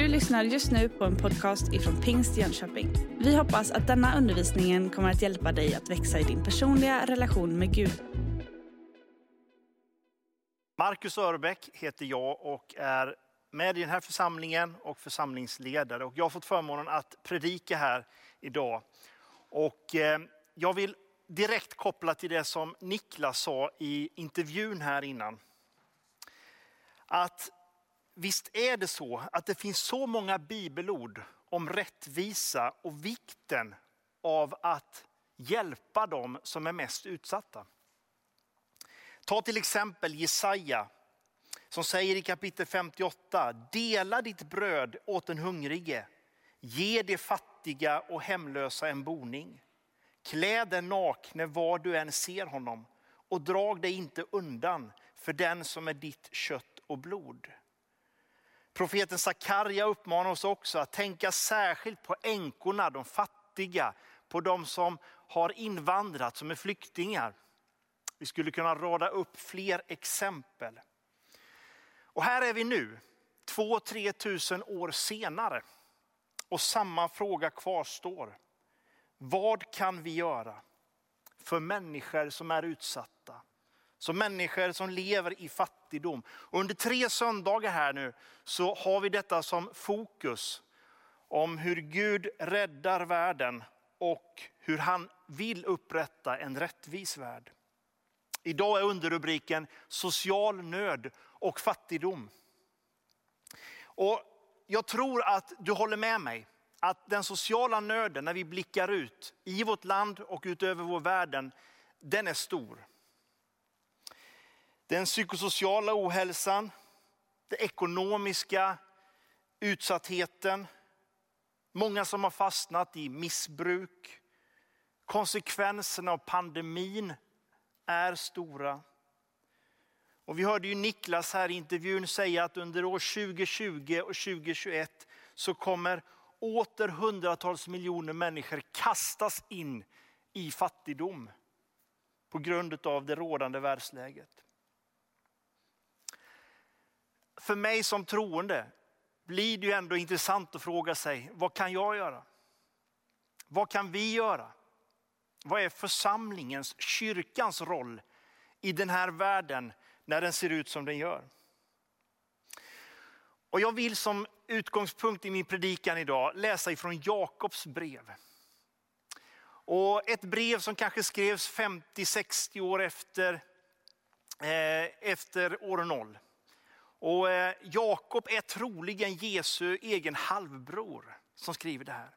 Du lyssnar just nu på en podcast ifrån Pingst Jönköping. Vi hoppas att denna undervisning kommer att hjälpa dig att växa i din personliga relation med Gud. Marcus Örbeck heter jag och är med i den här församlingen och församlingsledare. Och jag har fått förmånen att predika här idag. Och eh, jag vill direkt koppla till det som Niklas sa i intervjun här innan. Att visst är det så att det finns så många bibelord om rättvisa och vikten av att hjälpa dem som är mest utsatta. Ta till exempel Jesaja som säger i kapitel 58, dela ditt bröd åt den hungrige, ge de fattiga och hemlösa en boning. Klä den nakne var du än ser honom och drag dig inte undan för den som är ditt kött och blod. Profeten Sakarja uppmanar oss också att tänka särskilt på änkorna, de fattiga, på de som har invandrat, som är flyktingar. Vi skulle kunna rada upp fler exempel. Och här är vi nu, två, tre tusen år senare. Och samma fråga kvarstår. Vad kan vi göra för människor som är utsatta? Som människor som lever i fattigdom. Och under tre söndagar här nu så har vi detta som fokus. Om hur Gud räddar världen och hur han vill upprätta en rättvis värld. Idag är underrubriken social nöd och fattigdom. Och jag tror att du håller med mig att den sociala nöden när vi blickar ut i vårt land och utöver vår världen, den är stor. Den psykosociala ohälsan, den ekonomiska utsattheten, många som har fastnat i missbruk, konsekvenserna av pandemin är stora. Och vi hörde ju Niklas här i intervjun säga att under år 2020 och 2021 så kommer åter hundratals miljoner människor kastas in i fattigdom på grund av det rådande världsläget. För mig som troende blir det ju ändå intressant att fråga sig, vad kan jag göra? Vad kan vi göra? Vad är församlingens, kyrkans roll i den här världen när den ser ut som den gör? Och jag vill som utgångspunkt i min predikan idag läsa ifrån Jakobs brev. Och ett brev som kanske skrevs 50-60 år efter, eh, efter år 0. Och eh, Jakob är troligen Jesu egen halvbror som skriver det här.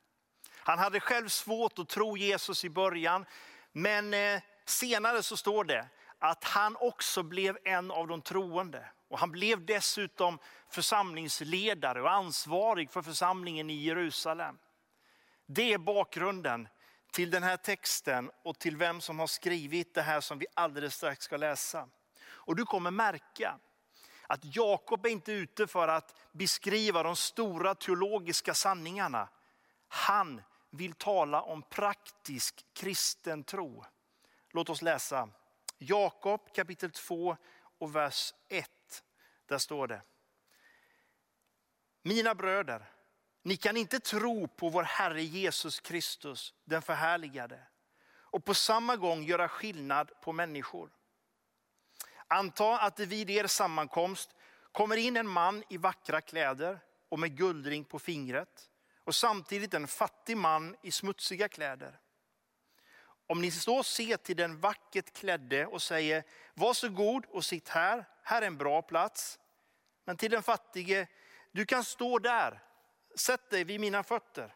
Han hade själv svårt att tro Jesus i början, men eh, senare så står det att han också blev en av de troende. Och han blev dessutom församlingsledare och ansvarig för församlingen i Jerusalem. Det är bakgrunden till den här texten och till vem som har skrivit det här som vi alldeles strax ska läsa. Och du kommer märka att Jakob är inte ute för att beskriva de stora teologiska sanningarna. Han vill tala om praktisk kristen tro. Låt oss läsa Jakob kapitel 2 och vers 1. Där står det. Mina bröder, ni kan inte tro på vår Herre Jesus Kristus, den förhärligade, och på samma gång göra skillnad på människor. Anta att det vid er sammankomst kommer in en man i vackra kläder och med guldring på fingret och samtidigt en fattig man i smutsiga kläder. Om ni så ser till den vackert klädde och säger, varsågod och sitt här, här är en bra plats. Men till den fattige, du kan stå där, sätt dig vid mina fötter.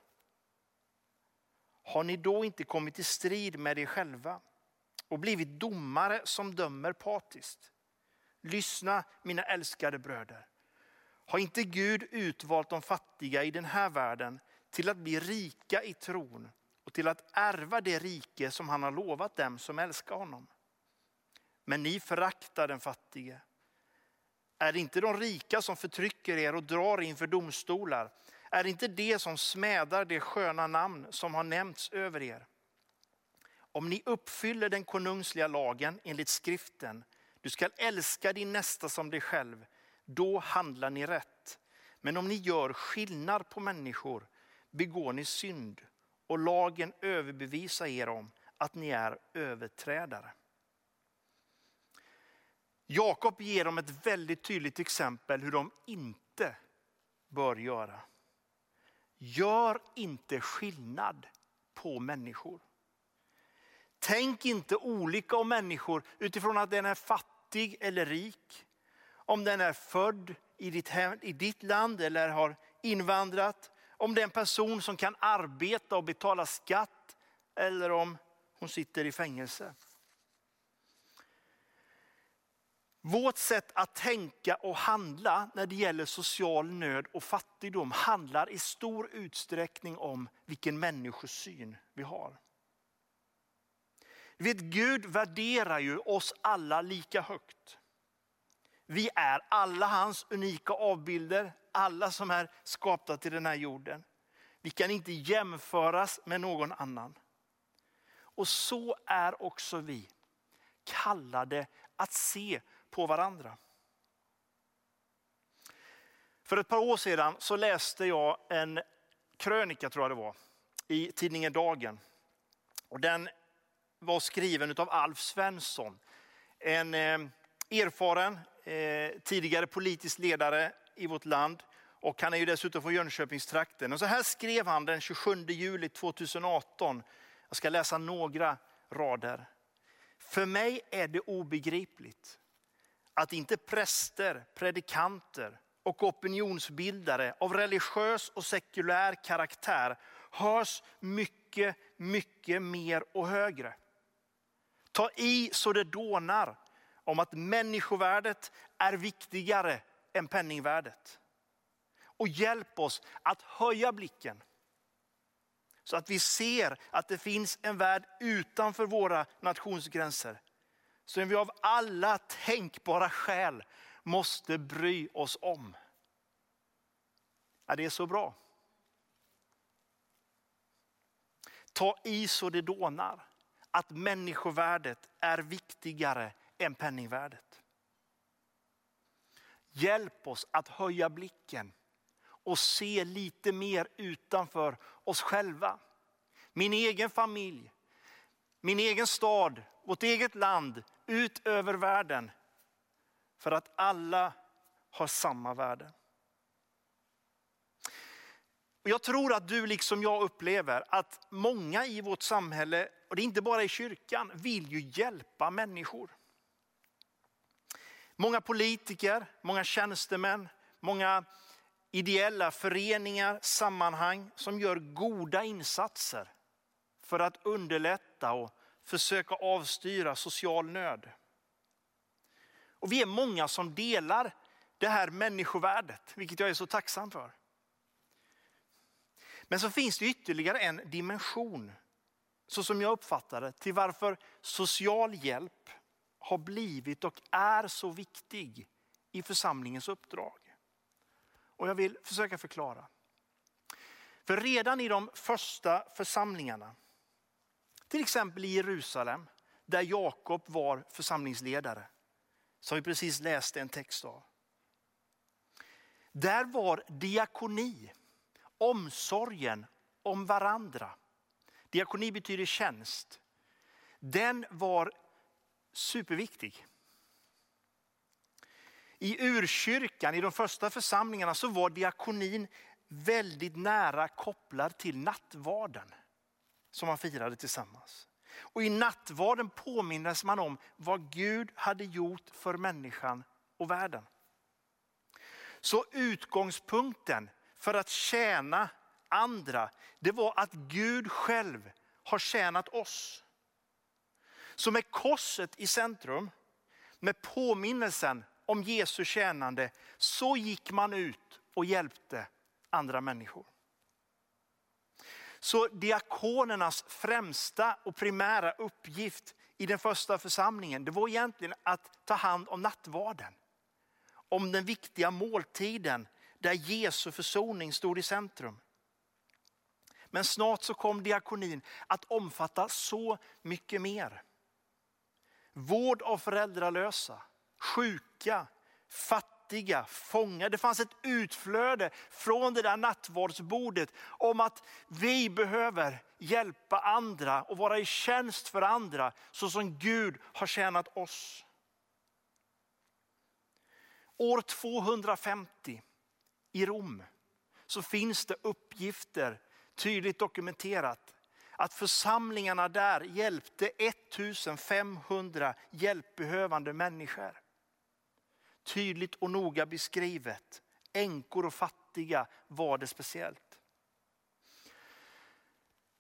Har ni då inte kommit i strid med er själva och blivit domare som dömer partiskt? Lyssna mina älskade bröder. Har inte Gud utvalt de fattiga i den här världen till att bli rika i tron och till att ärva det rike som han har lovat dem som älskar honom? Men ni föraktar den fattige. Är det inte de rika som förtrycker er och drar inför domstolar? Är det inte det som smädar det sköna namn som har nämnts över er? Om ni uppfyller den konungsliga lagen enligt skriften, du skall älska din nästa som dig själv, då handlar ni rätt. Men om ni gör skillnad på människor begår ni synd och lagen överbevisar er om att ni är överträdare. Jakob ger dem ett väldigt tydligt exempel hur de inte bör göra. Gör inte skillnad på människor. Tänk inte olika om människor utifrån att den är fattig eller rik. Om den är född i ditt, hem, i ditt land eller har invandrat. Om det är en person som kan arbeta och betala skatt eller om hon sitter i fängelse. Vårt sätt att tänka och handla när det gäller social nöd och fattigdom handlar i stor utsträckning om vilken människosyn vi har. Vet, Gud värderar ju oss alla lika högt. Vi är alla hans unika avbilder, alla som är skapta till den här jorden. Vi kan inte jämföras med någon annan. Och så är också vi kallade att se på varandra. För ett par år sedan så läste jag en krönika, tror jag det var, i tidningen Dagen. Och den var skriven av Alf Svensson. En eh, erfaren, eh, tidigare politisk ledare i vårt land. Och han är ju dessutom från Jönköpingstrakten. Och så här skrev han den 27 juli 2018. Jag ska läsa några rader. För mig är det obegripligt att inte präster, predikanter och opinionsbildare av religiös och sekulär karaktär hörs mycket, mycket mer och högre. Ta i så det dånar om att människovärdet är viktigare än penningvärdet. Och hjälp oss att höja blicken. Så att vi ser att det finns en värld utanför våra nationsgränser. Som vi av alla tänkbara skäl måste bry oss om. Ja, det är så bra. Ta i så det dånar att människovärdet är viktigare än penningvärdet. Hjälp oss att höja blicken och se lite mer utanför oss själva. Min egen familj, min egen stad, vårt eget land, ut över världen. För att alla har samma värde. Jag tror att du liksom jag upplever att många i vårt samhälle, och det är inte bara i kyrkan, vill ju hjälpa människor. Många politiker, många tjänstemän, många ideella föreningar, sammanhang som gör goda insatser för att underlätta och försöka avstyra social nöd. Och vi är många som delar det här människovärdet, vilket jag är så tacksam för. Men så finns det ytterligare en dimension, så som jag uppfattar det, till varför social hjälp har blivit och är så viktig i församlingens uppdrag. Och jag vill försöka förklara. För redan i de första församlingarna, till exempel i Jerusalem, där Jakob var församlingsledare, som vi precis läste en text av. Där var diakoni omsorgen om varandra. Diakoni betyder tjänst. Den var superviktig. I urkyrkan, i de första församlingarna, så var diakonin väldigt nära kopplad till nattvarden som man firade tillsammans. Och i nattvarden påminnes man om vad Gud hade gjort för människan och världen. Så utgångspunkten för att tjäna andra, det var att Gud själv har tjänat oss. Så med korset i centrum, med påminnelsen om Jesu tjänande, så gick man ut och hjälpte andra människor. Så diakonernas främsta och primära uppgift i den första församlingen, det var egentligen att ta hand om nattvarden. Om den viktiga måltiden där Jesu försoning stod i centrum. Men snart så kom diakonin att omfatta så mycket mer. Vård av föräldralösa, sjuka, fattiga fattiga, fångar. Det fanns ett utflöde från det där nattvardsbordet om att vi behöver hjälpa andra och vara i tjänst för andra så som Gud har tjänat oss. År 250 i Rom så finns det uppgifter tydligt dokumenterat att församlingarna där hjälpte 1500 hjälpbehövande människor. Tydligt och noga beskrivet. Änkor och fattiga var det speciellt.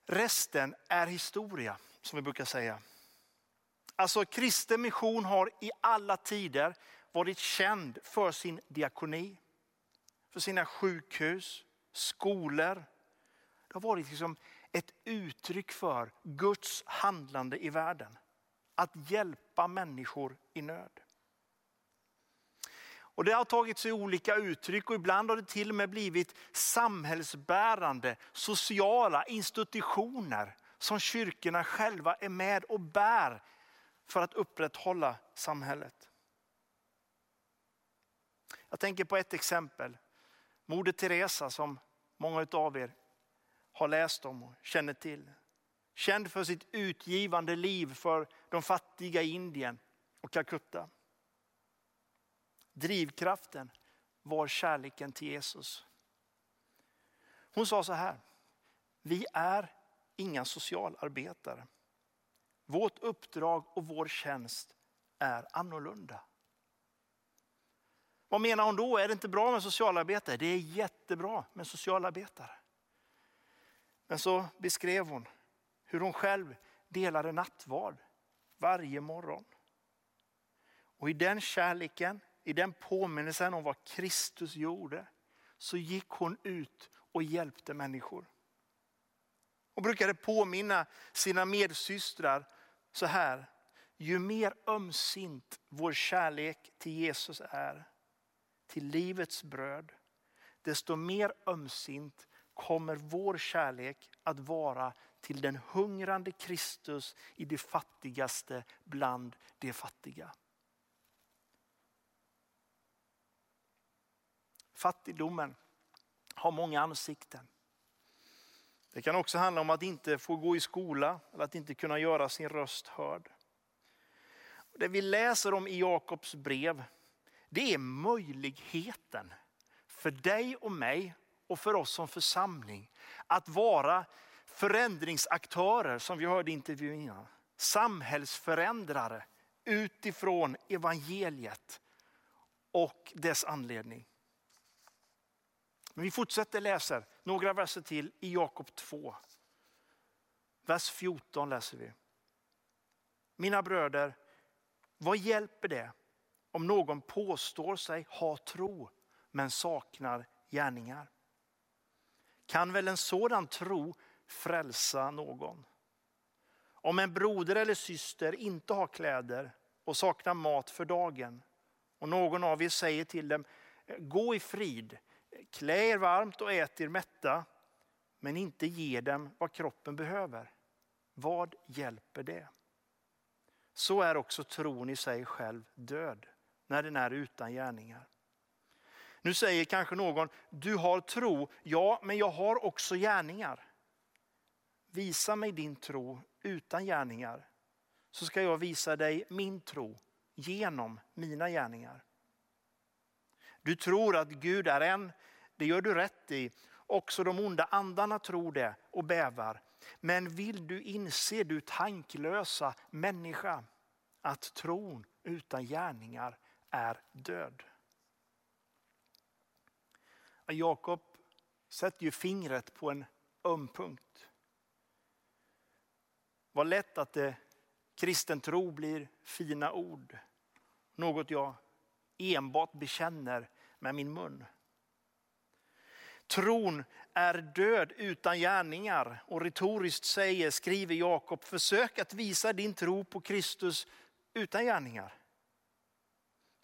Resten är historia, som vi brukar säga. Alltså kristen mission har i alla tider varit känd för sin diakoni, för sina sjukhus, skolor. Det har varit liksom ett uttryck för Guds handlande i världen. Att hjälpa människor i nöd. Och Det har tagit sig olika uttryck och ibland har det till och med blivit samhällsbärande sociala institutioner som kyrkorna själva är med och bär för att upprätthålla samhället. Jag tänker på ett exempel. Moder Teresa som många av er har läst om och känner till. Känd för sitt utgivande liv för de fattiga i Indien och Calcutta. Drivkraften var kärleken till Jesus. Hon sa så här, vi är inga socialarbetare. Vårt uppdrag och vår tjänst är annorlunda. Vad menar hon då? Är det inte bra med socialarbetare? Det är jättebra med socialarbetare. Men så beskrev hon hur hon själv delade nattvard varje morgon. Och i den kärleken, i den påminnelsen om vad Kristus gjorde, så gick hon ut och hjälpte människor. Hon brukade påminna sina medsystrar så här. Ju mer ömsint vår kärlek till Jesus är, till livets bröd, desto mer ömsint kommer vår kärlek att vara till den hungrande Kristus i det fattigaste bland de fattiga. Fattigdomen har många ansikten. Det kan också handla om att inte få gå i skola eller att inte kunna göra sin röst hörd. Det vi läser om i Jakobs brev, det är möjligheten för dig och mig och för oss som församling att vara förändringsaktörer som vi hörde i intervjun innan. Samhällsförändrare utifrån evangeliet och dess anledning. Men vi fortsätter läsa några verser till i Jakob 2. Vers 14 läser vi. Mina bröder, vad hjälper det om någon påstår sig ha tro men saknar gärningar? Kan väl en sådan tro frälsa någon? Om en broder eller syster inte har kläder och saknar mat för dagen och någon av er säger till dem, gå i frid, klä er varmt och ät er mätta, men inte ger dem vad kroppen behöver. Vad hjälper det? Så är också tron i sig själv död, när den är utan gärningar. Nu säger kanske någon, du har tro, ja men jag har också gärningar. Visa mig din tro utan gärningar, så ska jag visa dig min tro genom mina gärningar. Du tror att Gud är en, det gör du rätt i. Också de onda andarna tror det och bävar. Men vill du inse, du tanklösa människa, att tron utan gärningar är död. Jakob sätter ju fingret på en öm punkt. Vad lätt att det kristen tro blir fina ord. Något jag enbart bekänner med min mun. Tron är död utan gärningar och retoriskt säger, skriver Jakob, försök att visa din tro på Kristus utan gärningar.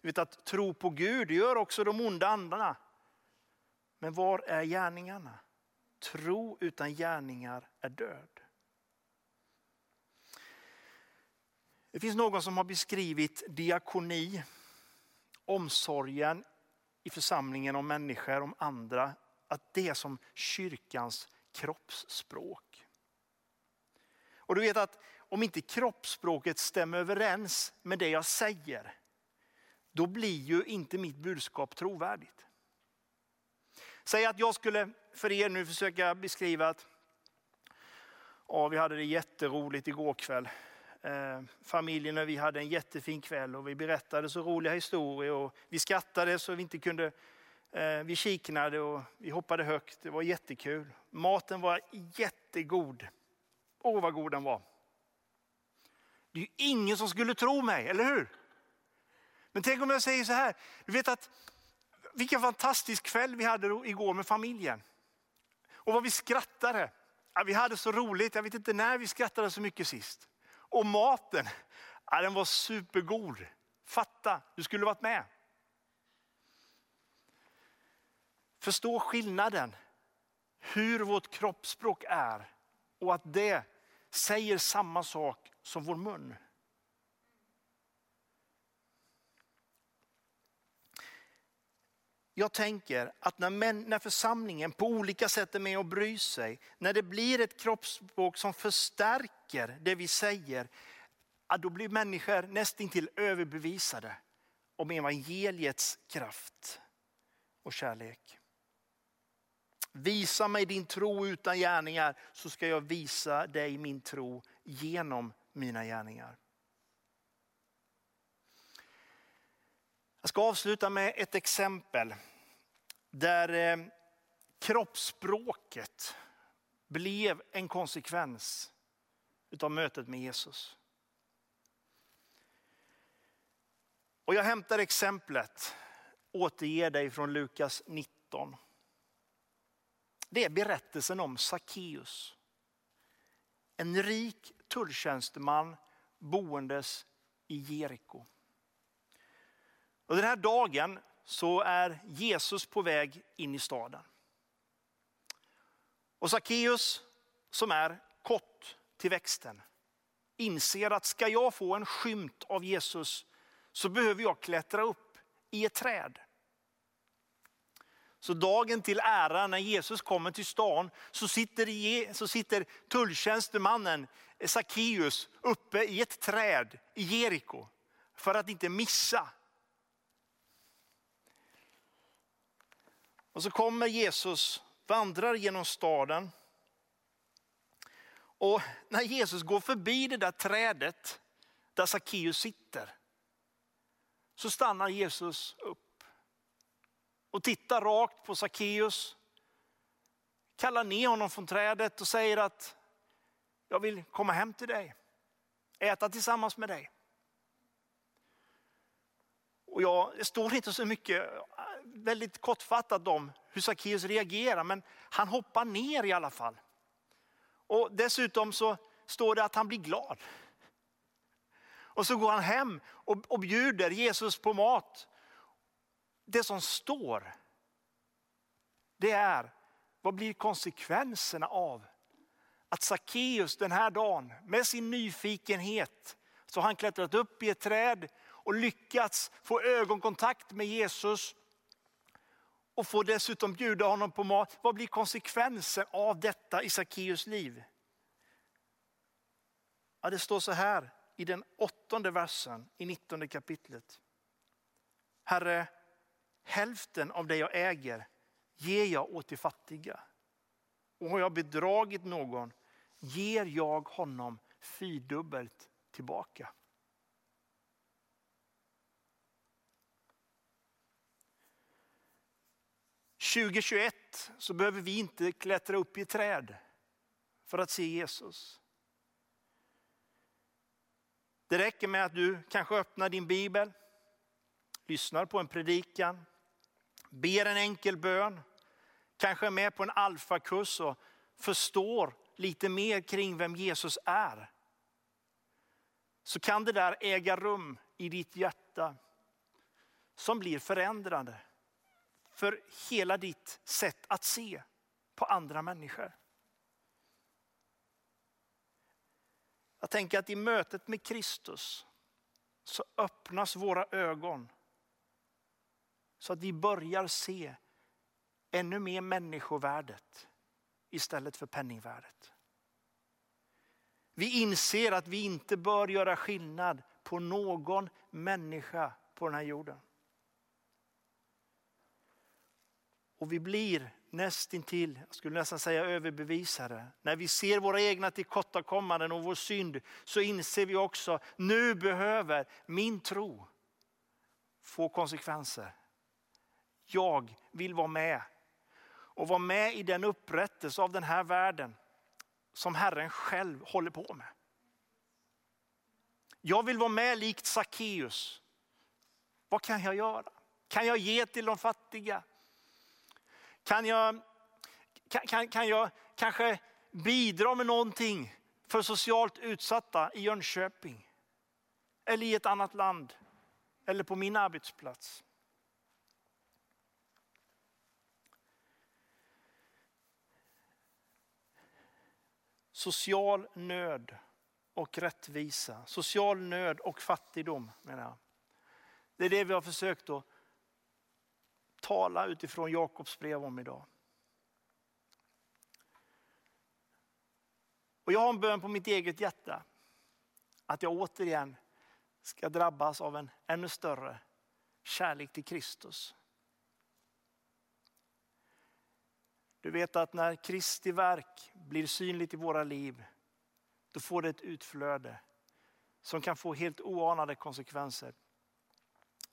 Du vet att tro på Gud gör också de onda andarna. Men var är gärningarna? Tro utan gärningar är död. Det finns någon som har beskrivit diakoni, omsorgen i församlingen om människor, om andra, att det är som kyrkans kroppsspråk. Och du vet att om inte kroppsspråket stämmer överens med det jag säger, då blir ju inte mitt budskap trovärdigt. Säg att jag skulle för er nu försöka beskriva att ja, vi hade det jätteroligt igår kväll. Eh, familjen och vi hade en jättefin kväll och vi berättade så roliga historier och vi skrattade så vi inte kunde, eh, vi kiknade och vi hoppade högt. Det var jättekul. Maten var jättegod. Åh vad god den var. Det är ju ingen som skulle tro mig, eller hur? Men tänk om jag säger så här, du vet att vilken fantastisk kväll vi hade igår med familjen. Och vad vi skrattade. Ja, vi hade så roligt, jag vet inte när vi skrattade så mycket sist. Och maten, ja, den var supergod. Fatta, du skulle varit med. Förstå skillnaden, hur vårt kroppsspråk är och att det säger samma sak som vår mun. Jag tänker att när, män, när församlingen på olika sätt är med och bryr sig, när det blir ett kroppsspråk som förstärker det vi säger, då blir människor nästintill överbevisade om evangeliets kraft och kärlek. Visa mig din tro utan gärningar så ska jag visa dig min tro genom mina gärningar. Jag ska avsluta med ett exempel där eh, kroppsspråket blev en konsekvens av mötet med Jesus. Och jag hämtar exemplet, återger dig från Lukas 19. Det är berättelsen om Sackeus. En rik tulltjänsteman boendes i Jeriko. Och den här dagen så är Jesus på väg in i staden. Och Sackeus som är kort till växten inser att ska jag få en skymt av Jesus så behöver jag klättra upp i ett träd. Så dagen till ära när Jesus kommer till stan så sitter, så sitter tulltjänstemannen Sackeus uppe i ett träd i Jeriko för att inte missa. Och så kommer Jesus, vandrar genom staden. Och när Jesus går förbi det där trädet där Sackeus sitter så stannar Jesus upp och tittar rakt på Sackeus, kallar ner honom från trädet och säger att jag vill komma hem till dig, äta tillsammans med dig. Och jag, det står inte så mycket, väldigt kortfattat om hur Sackeus reagerar, men han hoppar ner i alla fall. Och dessutom så står det att han blir glad. Och så går han hem och, och bjuder Jesus på mat det som står, det är vad blir konsekvenserna av att Sackeus den här dagen med sin nyfikenhet så har han klättrat upp i ett träd och lyckats få ögonkontakt med Jesus och får dessutom bjuda honom på mat. Vad blir konsekvensen av detta i Sackeus liv? Ja, det står så här i den åttonde versen i nittonde kapitlet. Herre, hälften av det jag äger ger jag åt de fattiga. Och har jag bedragit någon ger jag honom fyrdubbelt tillbaka. –2021 så behöver vi inte klättra upp i ett träd för att se Jesus. Det räcker med att du kanske öppnar din bibel, lyssnar på en predikan, ber en enkel bön, kanske är med på en alfakurs och förstår lite mer kring vem Jesus är. Så kan det där äga rum i ditt hjärta som blir förändrande för hela ditt sätt att se på andra människor. Jag tänker att i mötet med Kristus så öppnas våra ögon Så att vi börjar se ännu mer människovärdet istället för penningvärdet. Vi inser att vi inte bör göra skillnad på någon människa på den här jorden. Och vi blir nästintill, jag skulle nästan säga överbevisade. När vi ser våra egna tillkortakommanden och vår synd så inser vi också, nu behöver min tro få konsekvenser. Jag vill vara med och vara med i den upprättelse av den här världen som Herren själv håller på med. Jag vill vara med likt Sackeus. Vad kan jag göra? Kan jag ge till de fattiga? Kan jag, kan, kan, jag kanske bidra med någonting för socialt utsatta i Jönköping? Eller i ett annat land? Eller på min arbetsplats? Social nöd och rättvisa. Social nöd och fattigdom menar jag. Det är det vi har försökt att tala utifrån Jakobs brev om idag. Och jag har en bön på mitt eget hjärta. Att jag återigen ska drabbas av en ännu större kärlek till Kristus. Du vet att när Kristi verk blir synligt i våra liv, då får det ett utflöde som kan få helt oanade konsekvenser.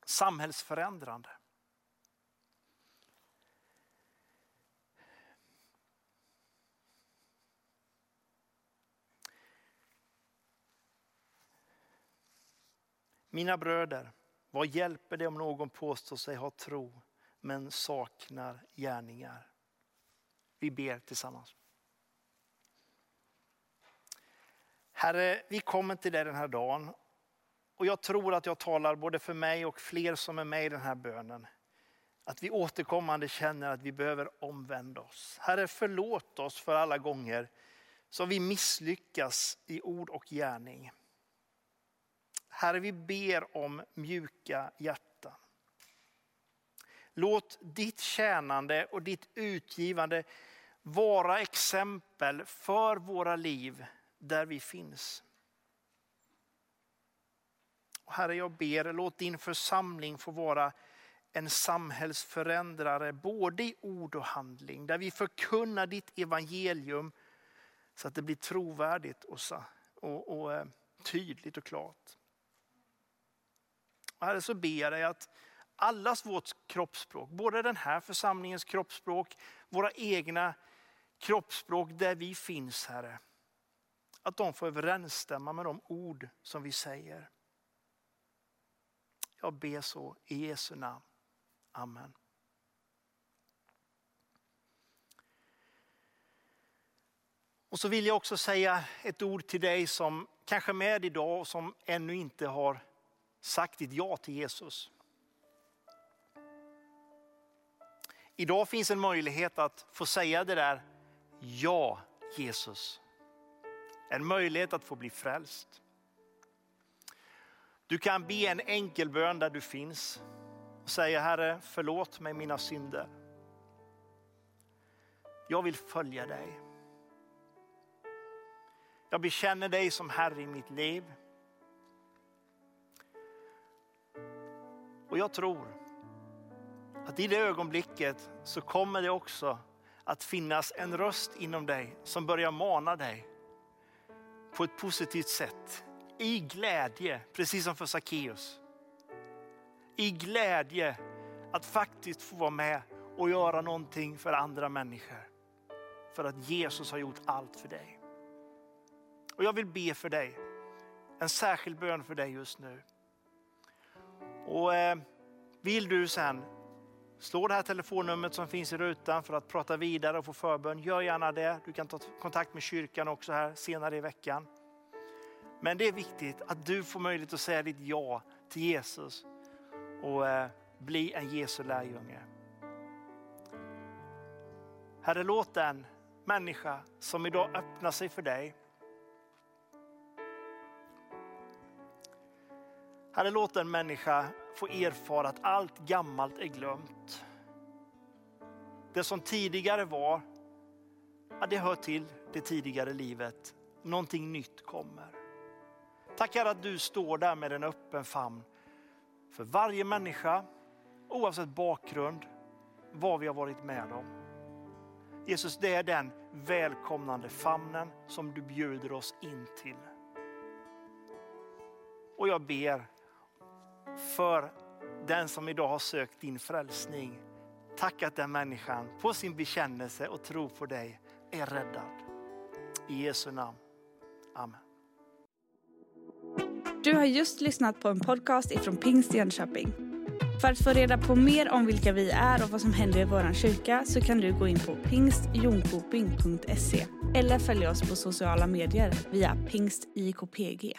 Samhällsförändrande. Mina bröder, vad hjälper det om någon påstår sig ha tro men saknar gärningar? Vi ber tillsammans. Herre, vi kommer till dig den här dagen och jag tror att jag talar både för mig och fler som är med i den här bönen. Att vi återkommande känner att vi behöver omvända oss. Herre, förlåt oss för alla gånger som vi misslyckas i ord och gärning. Herre, vi ber om mjuka hjärtan. Låt ditt tjänande och ditt utgivande vara exempel för våra liv där vi finns. Herre, jag ber, låt din församling få vara en samhällsförändrare både i ord och handling. Där vi förkunnar ditt evangelium så att det blir trovärdigt och, och, och eh, tydligt och klart. Herre, så ber jag dig att allas vårt kroppsspråk, både den här församlingens kroppsspråk, våra egna kroppsspråk där vi finns Herre. Att de får överensstämma med de ord som vi säger. Jag ber så i Jesu namn. Amen. Och så vill jag också säga ett ord till dig som kanske är med idag och som ännu inte har sagt ditt ja till Jesus. Idag finns en möjlighet att få säga det där Ja Jesus. En möjlighet att få bli frälst. Du kan be en enkel bön där du finns och säga Herre förlåt mig mina synder. Jag vill följa dig. Jag bekänner dig som Herre i mitt liv. Och jag tror att i det ögonblicket så kommer det också att finnas en röst inom dig som börjar mana dig på ett positivt sätt. I glädje, precis som för Sackeus. I glädje att faktiskt få vara med och göra någonting för andra människor. För att Jesus har gjort allt för dig. Och jag vill be för dig. En särskild bön för dig just nu. Och eh, vill du sen slå det här telefonnumret som finns i rutan för att prata vidare och få förbön, gör gärna det. Du kan ta kontakt med kyrkan också här senare i veckan. Men det är viktigt att du får möjlighet att säga ditt ja till Jesus och eh, bli en Jesu lärjunge. Herre, låt den människa som idag öppnar sig för dig Herre, låt en människa få erfara att allt gammalt är glömt. Det som tidigare var, ja, det hör till det tidigare livet. Någonting nytt kommer. Tack Herre att du står där med en öppen famn för varje människa, oavsett bakgrund, vad vi har varit med om. Jesus, det är den välkomnande famnen som du bjuder oss in till. Och jag ber för den som idag har sökt din frälsning. Tack att den människan på sin bekännelse och tro på dig är räddad. I Jesu namn. Amen. Du har just lyssnat på en podcast ifrån Pingst Jönköping. För att få reda på mer om vilka vi är och vad som händer i vår kyrka så kan du gå in på pingstjonkoping.se eller följa oss på sociala medier via pingstjkpg.